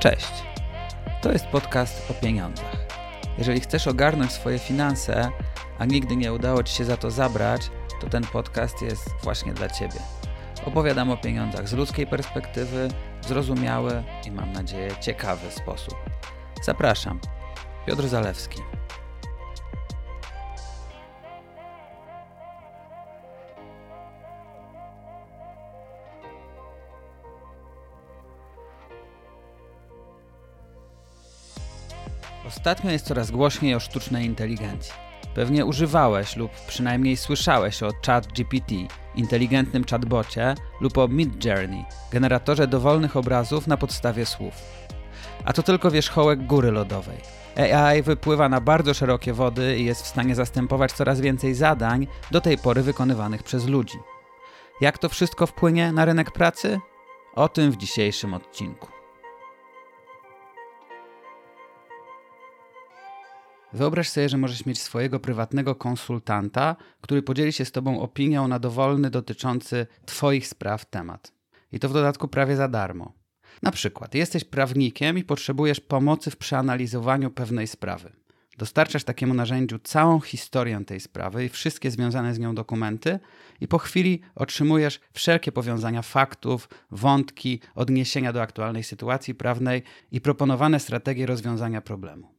Cześć. To jest podcast o pieniądzach. Jeżeli chcesz ogarnąć swoje finanse, a nigdy nie udało Ci się za to zabrać, to ten podcast jest właśnie dla Ciebie. Opowiadam o pieniądzach z ludzkiej perspektywy, w zrozumiały i mam nadzieję ciekawy sposób. Zapraszam. Piotr Zalewski. Ostatnio jest coraz głośniej o sztucznej inteligencji. Pewnie używałeś lub przynajmniej słyszałeś o ChatGPT, inteligentnym chatbocie lub o Midjourney, generatorze dowolnych obrazów na podstawie słów. A to tylko wierzchołek góry lodowej. AI wypływa na bardzo szerokie wody i jest w stanie zastępować coraz więcej zadań, do tej pory wykonywanych przez ludzi. Jak to wszystko wpłynie na rynek pracy? O tym w dzisiejszym odcinku. Wyobraź sobie, że możesz mieć swojego prywatnego konsultanta, który podzieli się z Tobą opinią na dowolny dotyczący Twoich spraw temat. I to w dodatku prawie za darmo. Na przykład, jesteś prawnikiem i potrzebujesz pomocy w przeanalizowaniu pewnej sprawy. Dostarczasz takiemu narzędziu całą historię tej sprawy i wszystkie związane z nią dokumenty, i po chwili otrzymujesz wszelkie powiązania faktów, wątki, odniesienia do aktualnej sytuacji prawnej i proponowane strategie rozwiązania problemu.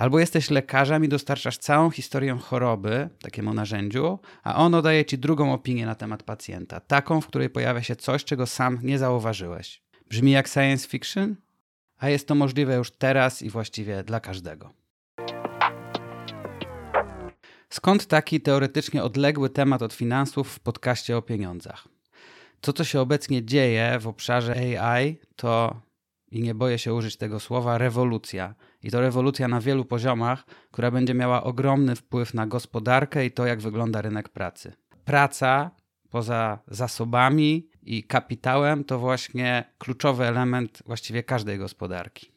Albo jesteś lekarzem i dostarczasz całą historię choroby takiemu narzędziu, a ono daje ci drugą opinię na temat pacjenta, taką, w której pojawia się coś, czego sam nie zauważyłeś. Brzmi jak science fiction? A jest to możliwe już teraz i właściwie dla każdego. Skąd taki teoretycznie odległy temat od finansów w podcaście o pieniądzach? To, co się obecnie dzieje w obszarze AI, to, i nie boję się użyć tego słowa, rewolucja i to rewolucja na wielu poziomach, która będzie miała ogromny wpływ na gospodarkę i to, jak wygląda rynek pracy. Praca poza zasobami i kapitałem to właśnie kluczowy element właściwie każdej gospodarki.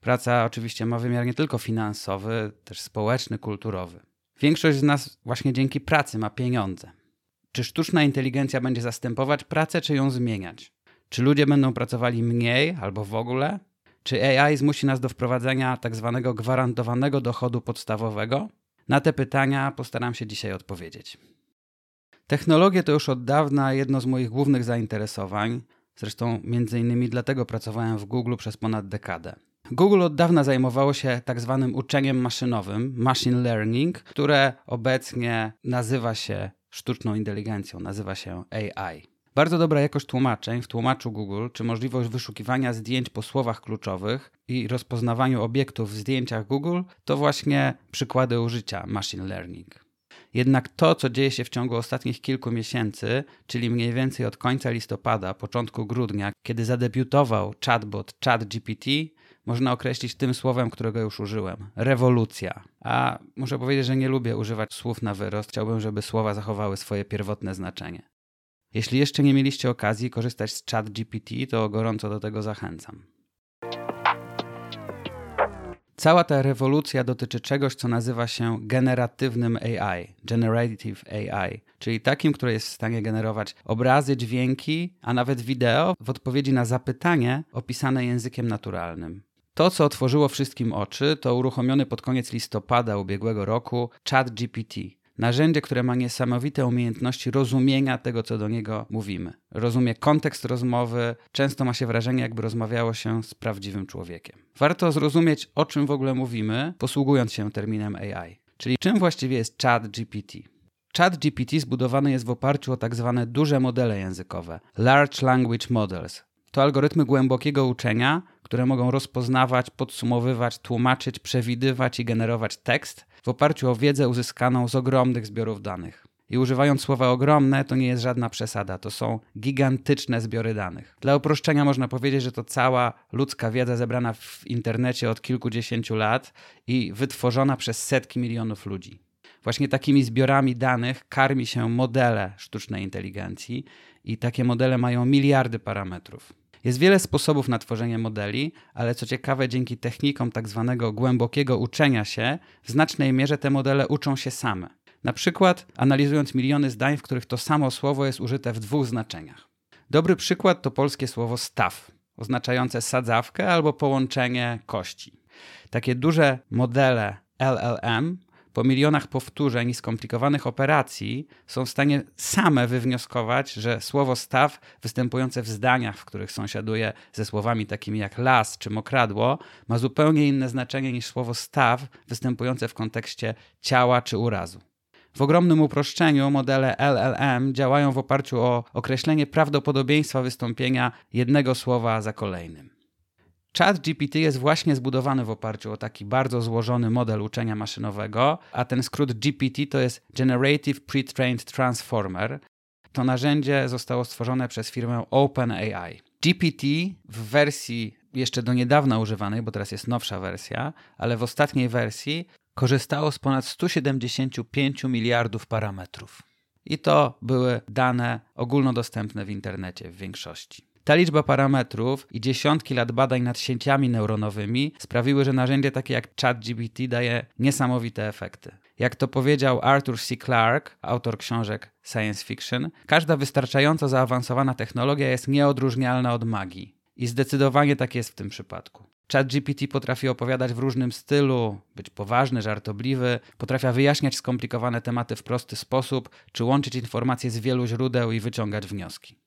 Praca oczywiście ma wymiar nie tylko finansowy, też społeczny, kulturowy. Większość z nas właśnie dzięki pracy ma pieniądze. Czy sztuczna inteligencja będzie zastępować pracę, czy ją zmieniać? Czy ludzie będą pracowali mniej albo w ogóle? Czy AI zmusi nas do wprowadzenia tak zwanego gwarantowanego dochodu podstawowego? Na te pytania postaram się dzisiaj odpowiedzieć. Technologie to już od dawna jedno z moich głównych zainteresowań, zresztą między innymi dlatego pracowałem w Google przez ponad dekadę. Google od dawna zajmowało się tak zwanym uczeniem maszynowym, machine learning, które obecnie nazywa się sztuczną inteligencją, nazywa się AI. Bardzo dobra jakość tłumaczeń w tłumaczu Google, czy możliwość wyszukiwania zdjęć po słowach kluczowych i rozpoznawaniu obiektów w zdjęciach Google to właśnie przykłady użycia machine learning. Jednak to, co dzieje się w ciągu ostatnich kilku miesięcy, czyli mniej więcej od końca listopada, początku grudnia, kiedy zadebiutował chatbot ChatGPT, można określić tym słowem, którego już użyłem rewolucja. A muszę powiedzieć, że nie lubię używać słów na wyrost. Chciałbym, żeby słowa zachowały swoje pierwotne znaczenie. Jeśli jeszcze nie mieliście okazji korzystać z ChatGPT, to gorąco do tego zachęcam. Cała ta rewolucja dotyczy czegoś, co nazywa się generatywnym AI, generative AI, czyli takim, które jest w stanie generować obrazy, dźwięki, a nawet wideo w odpowiedzi na zapytanie opisane językiem naturalnym. To, co otworzyło wszystkim oczy, to uruchomiony pod koniec listopada ubiegłego roku ChatGPT, Narzędzie, które ma niesamowite umiejętności rozumienia tego, co do niego mówimy. Rozumie kontekst rozmowy, często ma się wrażenie, jakby rozmawiało się z prawdziwym człowiekiem. Warto zrozumieć, o czym w ogóle mówimy, posługując się terminem AI. Czyli czym właściwie jest Chat GPT? Chat GPT zbudowany jest w oparciu o tak zwane duże modele językowe, Large Language Models. To algorytmy głębokiego uczenia, które mogą rozpoznawać, podsumowywać, tłumaczyć, przewidywać i generować tekst w oparciu o wiedzę uzyskaną z ogromnych zbiorów danych. I używając słowa ogromne, to nie jest żadna przesada, to są gigantyczne zbiory danych. Dla uproszczenia można powiedzieć, że to cała ludzka wiedza zebrana w internecie od kilkudziesięciu lat i wytworzona przez setki milionów ludzi. Właśnie takimi zbiorami danych karmi się modele sztucznej inteligencji i takie modele mają miliardy parametrów. Jest wiele sposobów na tworzenie modeli, ale co ciekawe, dzięki technikom tak zwanego głębokiego uczenia się, w znacznej mierze te modele uczą się same. Na przykład analizując miliony zdań, w których to samo słowo jest użyte w dwóch znaczeniach. Dobry przykład to polskie słowo staw. oznaczające sadzawkę albo połączenie kości. Takie duże modele LLM po milionach powtórzeń i skomplikowanych operacji są w stanie same wywnioskować, że słowo staw występujące w zdaniach, w których sąsiaduje ze słowami takimi jak las czy mokradło, ma zupełnie inne znaczenie niż słowo staw występujące w kontekście ciała czy urazu. W ogromnym uproszczeniu modele LLM działają w oparciu o określenie prawdopodobieństwa wystąpienia jednego słowa za kolejnym. Chat GPT jest właśnie zbudowany w oparciu o taki bardzo złożony model uczenia maszynowego, a ten skrót GPT to jest Generative Pre-trained Transformer. To narzędzie zostało stworzone przez firmę OpenAI. GPT w wersji jeszcze do niedawna używanej, bo teraz jest nowsza wersja, ale w ostatniej wersji korzystało z ponad 175 miliardów parametrów. I to były dane ogólnodostępne w internecie w większości. Ta liczba parametrów i dziesiątki lat badań nad sieciami neuronowymi sprawiły, że narzędzie takie jak ChatGPT daje niesamowite efekty. Jak to powiedział Arthur C. Clarke, autor książek science fiction, każda wystarczająco zaawansowana technologia jest nieodróżnialna od magii. I zdecydowanie tak jest w tym przypadku. ChatGPT potrafi opowiadać w różnym stylu, być poważny, żartobliwy, potrafi wyjaśniać skomplikowane tematy w prosty sposób, czy łączyć informacje z wielu źródeł i wyciągać wnioski.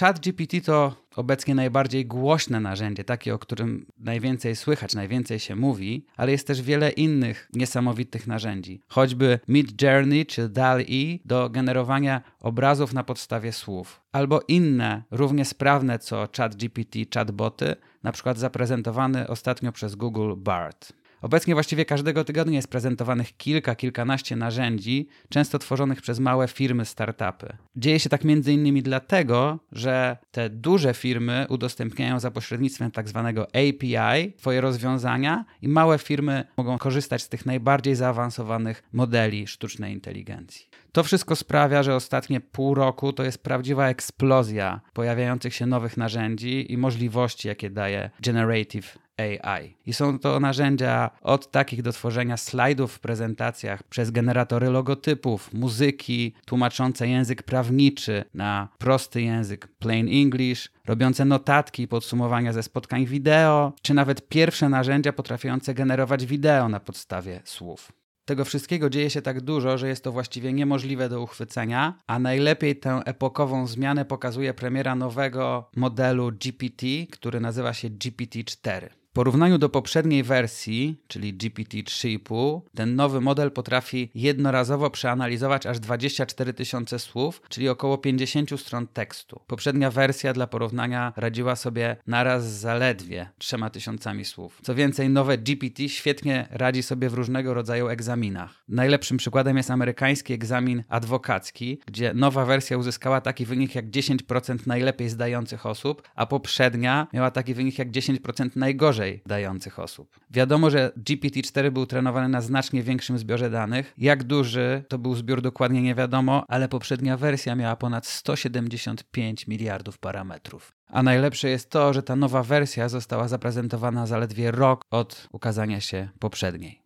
ChatGPT to obecnie najbardziej głośne narzędzie, takie, o którym najwięcej słychać, najwięcej się mówi, ale jest też wiele innych niesamowitych narzędzi. Choćby Mid Journey czy DAL-E do generowania obrazów na podstawie słów, albo inne, równie sprawne co ChatGPT chatboty, na przykład zaprezentowany ostatnio przez Google BART. Obecnie właściwie każdego tygodnia jest prezentowanych kilka, kilkanaście narzędzi, często tworzonych przez małe firmy, startupy. Dzieje się tak między innymi dlatego, że te duże firmy udostępniają za pośrednictwem tak zwanego API swoje rozwiązania i małe firmy mogą korzystać z tych najbardziej zaawansowanych modeli sztucznej inteligencji. To wszystko sprawia, że ostatnie pół roku to jest prawdziwa eksplozja pojawiających się nowych narzędzi i możliwości, jakie daje Generative AI. I są to narzędzia od takich do tworzenia slajdów w prezentacjach, przez generatory logotypów, muzyki, tłumaczące język prawniczy na prosty język plain English, robiące notatki i podsumowania ze spotkań wideo, czy nawet pierwsze narzędzia potrafiące generować wideo na podstawie słów. Tego wszystkiego dzieje się tak dużo, że jest to właściwie niemożliwe do uchwycenia, a najlepiej tę epokową zmianę pokazuje premiera nowego modelu GPT, który nazywa się GPT-4. Porównaniu do poprzedniej wersji, czyli GPT-3,5, ten nowy model potrafi jednorazowo przeanalizować aż 24 tysiące słów, czyli około 50 stron tekstu. Poprzednia wersja dla porównania radziła sobie naraz zaledwie 3 tysiącami słów. Co więcej, nowe GPT świetnie radzi sobie w różnego rodzaju egzaminach. Najlepszym przykładem jest amerykański egzamin adwokacki, gdzie nowa wersja uzyskała taki wynik jak 10% najlepiej zdających osób, a poprzednia miała taki wynik jak 10% najgorzej gorzej dających osób. Wiadomo, że GPT-4 był trenowany na znacznie większym zbiorze danych. Jak duży to był zbiór dokładnie nie wiadomo, ale poprzednia wersja miała ponad 175 miliardów parametrów. A najlepsze jest to, że ta nowa wersja została zaprezentowana zaledwie rok od ukazania się poprzedniej.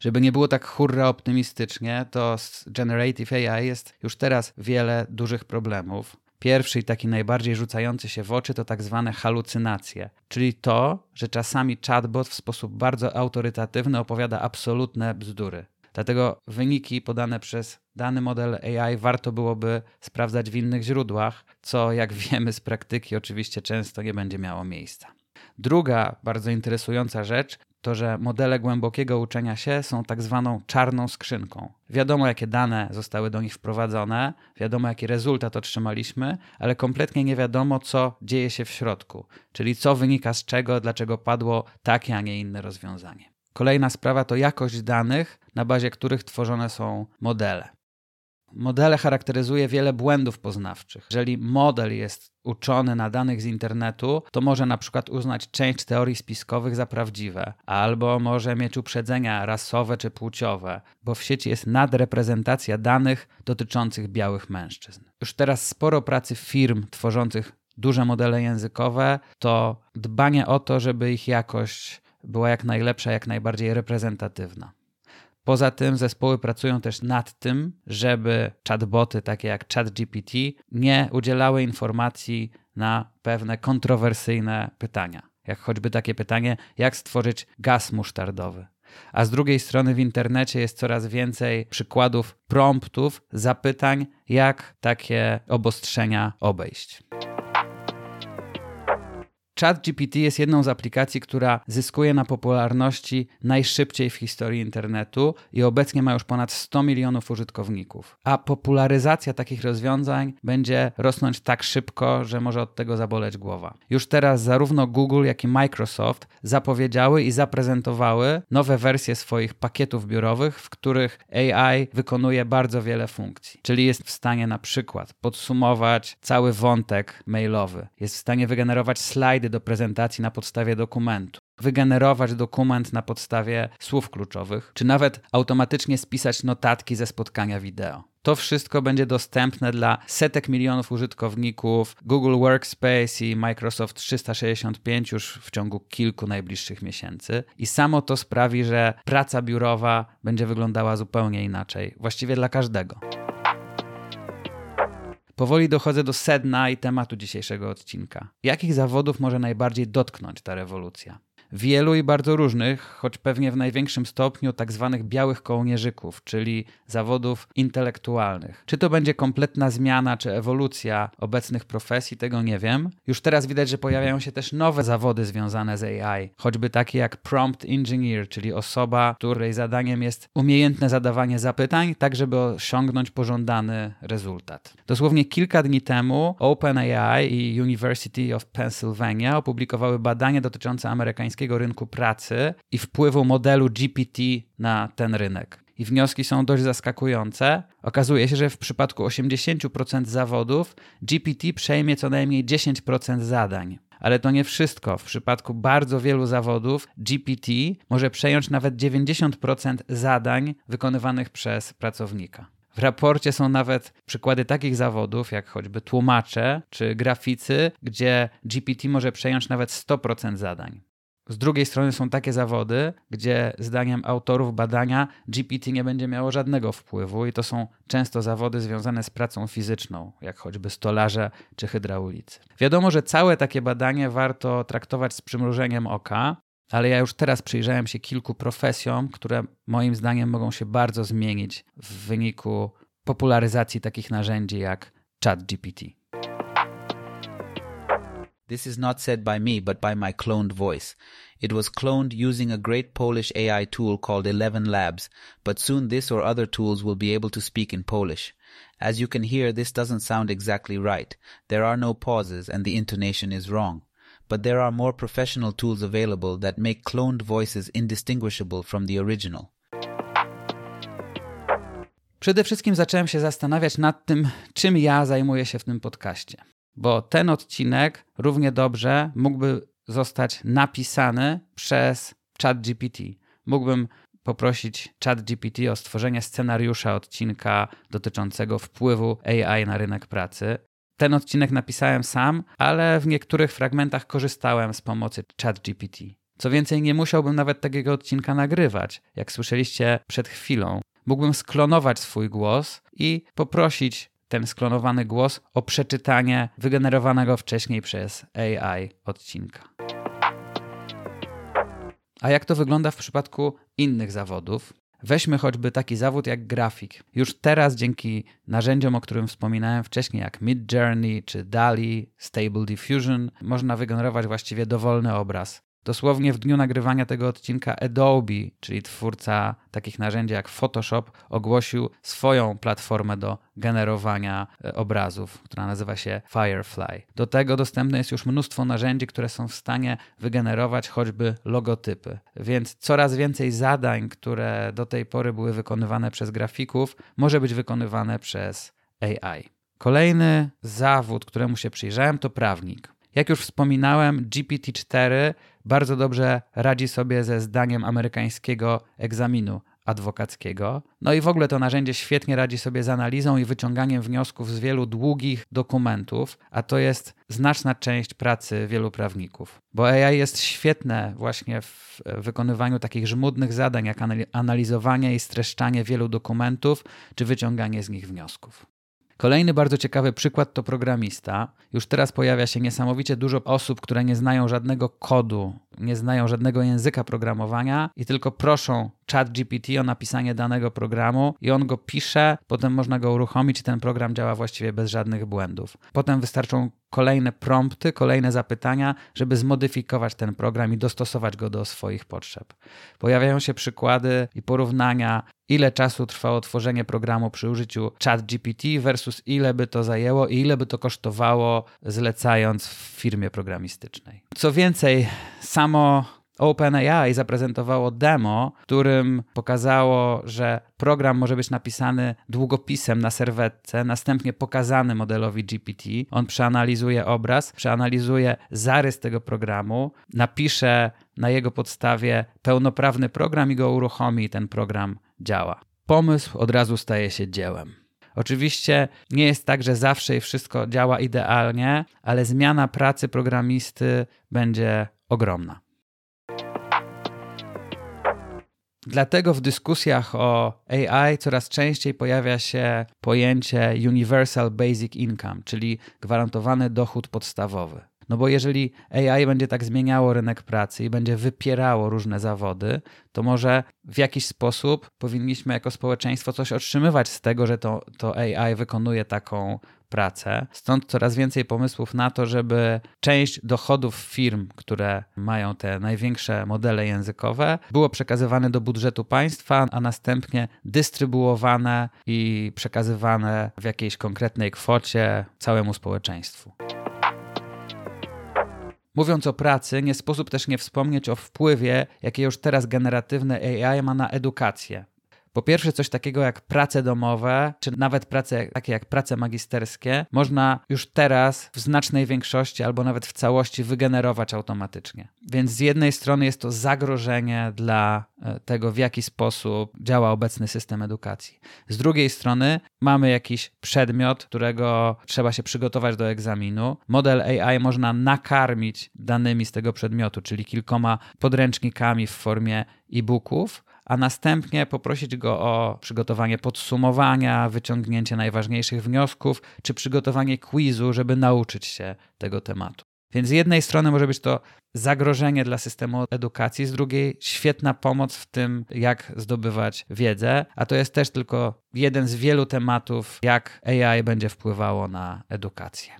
Żeby nie było tak hurra optymistycznie, to z Generative AI jest już teraz wiele dużych problemów. Pierwszy i taki najbardziej rzucający się w oczy to tak zwane halucynacje, czyli to, że czasami chatbot w sposób bardzo autorytatywny opowiada absolutne bzdury. Dlatego wyniki podane przez dany model AI warto byłoby sprawdzać w innych źródłach, co jak wiemy z praktyki oczywiście często nie będzie miało miejsca. Druga bardzo interesująca rzecz to, że modele głębokiego uczenia się są tak zwaną czarną skrzynką. Wiadomo, jakie dane zostały do nich wprowadzone, wiadomo, jaki rezultat otrzymaliśmy, ale kompletnie nie wiadomo, co dzieje się w środku, czyli co wynika z czego, dlaczego padło takie, a nie inne rozwiązanie. Kolejna sprawa to jakość danych, na bazie których tworzone są modele. Modele charakteryzuje wiele błędów poznawczych. Jeżeli model jest uczony na danych z internetu, to może na przykład uznać część teorii spiskowych za prawdziwe, albo może mieć uprzedzenia rasowe czy płciowe, bo w sieci jest nadreprezentacja danych dotyczących białych mężczyzn. Już teraz sporo pracy firm tworzących duże modele językowe to dbanie o to, żeby ich jakość była jak najlepsza, jak najbardziej reprezentatywna. Poza tym zespoły pracują też nad tym, żeby chatboty takie jak ChatGPT nie udzielały informacji na pewne kontrowersyjne pytania. Jak choćby takie pytanie, jak stworzyć gaz musztardowy. A z drugiej strony w internecie jest coraz więcej przykładów promptów, zapytań, jak takie obostrzenia obejść. ChatGPT jest jedną z aplikacji, która zyskuje na popularności najszybciej w historii internetu i obecnie ma już ponad 100 milionów użytkowników. A popularyzacja takich rozwiązań będzie rosnąć tak szybko, że może od tego zaboleć głowa. Już teraz zarówno Google, jak i Microsoft zapowiedziały i zaprezentowały nowe wersje swoich pakietów biurowych, w których AI wykonuje bardzo wiele funkcji. Czyli jest w stanie na przykład podsumować cały wątek mailowy, jest w stanie wygenerować slajdy do prezentacji na podstawie dokumentu, wygenerować dokument na podstawie słów kluczowych, czy nawet automatycznie spisać notatki ze spotkania wideo. To wszystko będzie dostępne dla setek milionów użytkowników Google Workspace i Microsoft 365 już w ciągu kilku najbliższych miesięcy. I samo to sprawi, że praca biurowa będzie wyglądała zupełnie inaczej, właściwie dla każdego. Powoli dochodzę do sedna i tematu dzisiejszego odcinka. Jakich zawodów może najbardziej dotknąć ta rewolucja? Wielu i bardzo różnych, choć pewnie w największym stopniu tak zwanych białych kołnierzyków, czyli zawodów intelektualnych. Czy to będzie kompletna zmiana czy ewolucja obecnych profesji, tego nie wiem. Już teraz widać, że pojawiają się też nowe zawody związane z AI, choćby takie jak prompt engineer, czyli osoba, której zadaniem jest umiejętne zadawanie zapytań, tak żeby osiągnąć pożądany rezultat. Dosłownie kilka dni temu OpenAI i University of Pennsylvania opublikowały badanie dotyczące amerykańskiego amerykańskiego rynku pracy i wpływu modelu GPT na ten rynek. I wnioski są dość zaskakujące. Okazuje się, że w przypadku 80% zawodów GPT przejmie co najmniej 10% zadań. Ale to nie wszystko. W przypadku bardzo wielu zawodów GPT może przejąć nawet 90% zadań wykonywanych przez pracownika. W raporcie są nawet przykłady takich zawodów, jak choćby tłumacze czy graficy, gdzie GPT może przejąć nawet 100% zadań. Z drugiej strony są takie zawody, gdzie zdaniem autorów badania GPT nie będzie miało żadnego wpływu i to są często zawody związane z pracą fizyczną, jak choćby stolarze czy hydraulicy. Wiadomo, że całe takie badanie warto traktować z przymrużeniem oka, ale ja już teraz przyjrzałem się kilku profesjom, które moim zdaniem mogą się bardzo zmienić w wyniku popularyzacji takich narzędzi jak ChatGPT. This is not said by me, but by my cloned voice. It was cloned using a great Polish AI tool called Eleven Labs, but soon this or other tools will be able to speak in Polish. As you can hear, this doesn't sound exactly right. There are no pauses and the intonation is wrong. But there are more professional tools available that make cloned voices indistinguishable from the original. Przede wszystkim zacząłem się zastanawiać nad tym, czym ja zajmuję się w tym podcaście. Bo ten odcinek równie dobrze mógłby zostać napisany przez ChatGPT. Mógłbym poprosić ChatGPT o stworzenie scenariusza odcinka dotyczącego wpływu AI na rynek pracy. Ten odcinek napisałem sam, ale w niektórych fragmentach korzystałem z pomocy ChatGPT. Co więcej, nie musiałbym nawet takiego odcinka nagrywać. Jak słyszeliście przed chwilą, mógłbym sklonować swój głos i poprosić ten sklonowany głos o przeczytanie wygenerowanego wcześniej przez AI odcinka. A jak to wygląda w przypadku innych zawodów? Weźmy choćby taki zawód jak grafik. Już teraz dzięki narzędziom, o którym wspominałem wcześniej, jak Midjourney czy DALI, Stable Diffusion, można wygenerować właściwie dowolny obraz. Dosłownie w dniu nagrywania tego odcinka Adobe, czyli twórca takich narzędzi jak Photoshop, ogłosił swoją platformę do generowania e, obrazów, która nazywa się Firefly. Do tego dostępne jest już mnóstwo narzędzi, które są w stanie wygenerować choćby logotypy. Więc coraz więcej zadań, które do tej pory były wykonywane przez grafików, może być wykonywane przez AI. Kolejny zawód, któremu się przyjrzałem, to prawnik. Jak już wspominałem, GPT-4 bardzo dobrze radzi sobie ze zdaniem amerykańskiego egzaminu adwokackiego. No i w ogóle to narzędzie świetnie radzi sobie z analizą i wyciąganiem wniosków z wielu długich dokumentów, a to jest znaczna część pracy wielu prawników. Bo AI jest świetne właśnie w wykonywaniu takich żmudnych zadań, jak analizowanie i streszczanie wielu dokumentów, czy wyciąganie z nich wniosków. Kolejny bardzo ciekawy przykład to programista. Już teraz pojawia się niesamowicie dużo osób, które nie znają żadnego kodu, nie znają żadnego języka programowania i tylko proszą ChatGPT o napisanie danego programu i on go pisze, potem można go uruchomić i ten program działa właściwie bez żadnych błędów. Potem wystarczą kolejne prompty, kolejne zapytania, żeby zmodyfikować ten program i dostosować go do swoich potrzeb. Pojawiają się przykłady i porównania, ile czasu trwało tworzenie programu przy użyciu ChatGPT versus ile by to zajęło i ile by to kosztowało zlecając w firmie programistycznej. Co więcej, samo OpenAI zaprezentowało demo, którym pokazało, że program może być napisany długopisem na serwetce, następnie pokazany modelowi GPT. On przeanalizuje obraz, przeanalizuje zarys tego programu, napisze na jego podstawie pełnoprawny program i go uruchomi, i ten program działa. Pomysł od razu staje się dziełem. Oczywiście nie jest tak, że zawsze i wszystko działa idealnie, ale zmiana pracy programisty będzie ogromna. Dlatego w dyskusjach o AI coraz częściej pojawia się pojęcie Universal Basic Income, czyli gwarantowany dochód podstawowy. No bo jeżeli AI będzie tak zmieniało rynek pracy i będzie wypierało różne zawody, to może w jakiś sposób powinniśmy jako społeczeństwo coś otrzymywać z tego, że to, to AI wykonuje taką pracę. Stąd coraz więcej pomysłów na to, żeby część dochodów firm, które mają te największe modele językowe, było przekazywane do budżetu państwa, a następnie dystrybuowane i przekazywane w jakiejś konkretnej kwocie całemu społeczeństwu. Mówiąc o pracy, nie sposób też nie wspomnieć o wpływie, jakie już teraz generatywne AI ma na edukację. Po pierwsze, coś takiego jak prace domowe, czy nawet prace takie jak prace magisterskie, można już teraz w znacznej większości albo nawet w całości wygenerować automatycznie. Więc z jednej strony jest to zagrożenie dla e, tego, w jaki sposób działa obecny system edukacji. Z drugiej strony mamy jakiś przedmiot, którego trzeba się przygotować do egzaminu. Model AI można nakarmić danymi z tego przedmiotu, czyli kilkoma podręcznikami w formie e-booków a następnie poprosić go o przygotowanie podsumowania, wyciągnięcie najważniejszych wniosków, czy przygotowanie quizu, żeby nauczyć się tego tematu. Więc z jednej strony może być to zagrożenie dla systemu edukacji, z drugiej świetna pomoc w tym, jak zdobywać wiedzę, a to jest też tylko jeden z wielu tematów, jak AI będzie wpływało na edukację.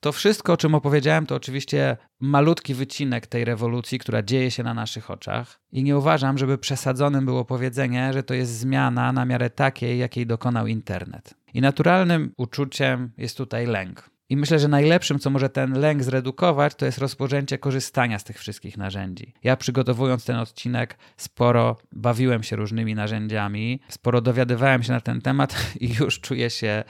To wszystko, o czym opowiedziałem, to oczywiście malutki wycinek tej rewolucji, która dzieje się na naszych oczach. I nie uważam, żeby przesadzonym było powiedzenie, że to jest zmiana na miarę takiej, jakiej dokonał internet. I naturalnym uczuciem jest tutaj lęk. I myślę, że najlepszym, co może ten lęk zredukować, to jest rozpoczęcie korzystania z tych wszystkich narzędzi. Ja przygotowując ten odcinek, sporo bawiłem się różnymi narzędziami, sporo dowiadywałem się na ten temat i już czuję się,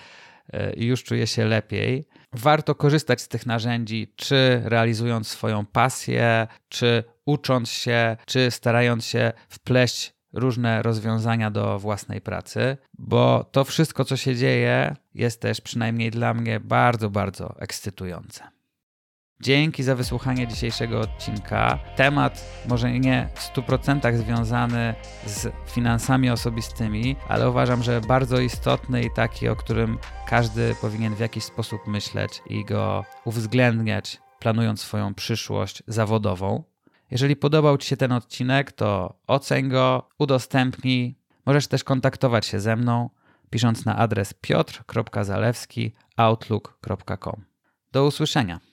e, już czuję się lepiej warto korzystać z tych narzędzi, czy realizując swoją pasję, czy ucząc się, czy starając się wpleść różne rozwiązania do własnej pracy, bo to wszystko, co się dzieje, jest też przynajmniej dla mnie bardzo, bardzo ekscytujące. Dzięki za wysłuchanie dzisiejszego odcinka. Temat może nie w 100% związany z finansami osobistymi, ale uważam, że bardzo istotny i taki, o którym każdy powinien w jakiś sposób myśleć i go uwzględniać, planując swoją przyszłość zawodową. Jeżeli podobał Ci się ten odcinek, to oceń go, udostępnij. Możesz też kontaktować się ze mną, pisząc na adres piotr.zalewski.outlook.com. Do usłyszenia.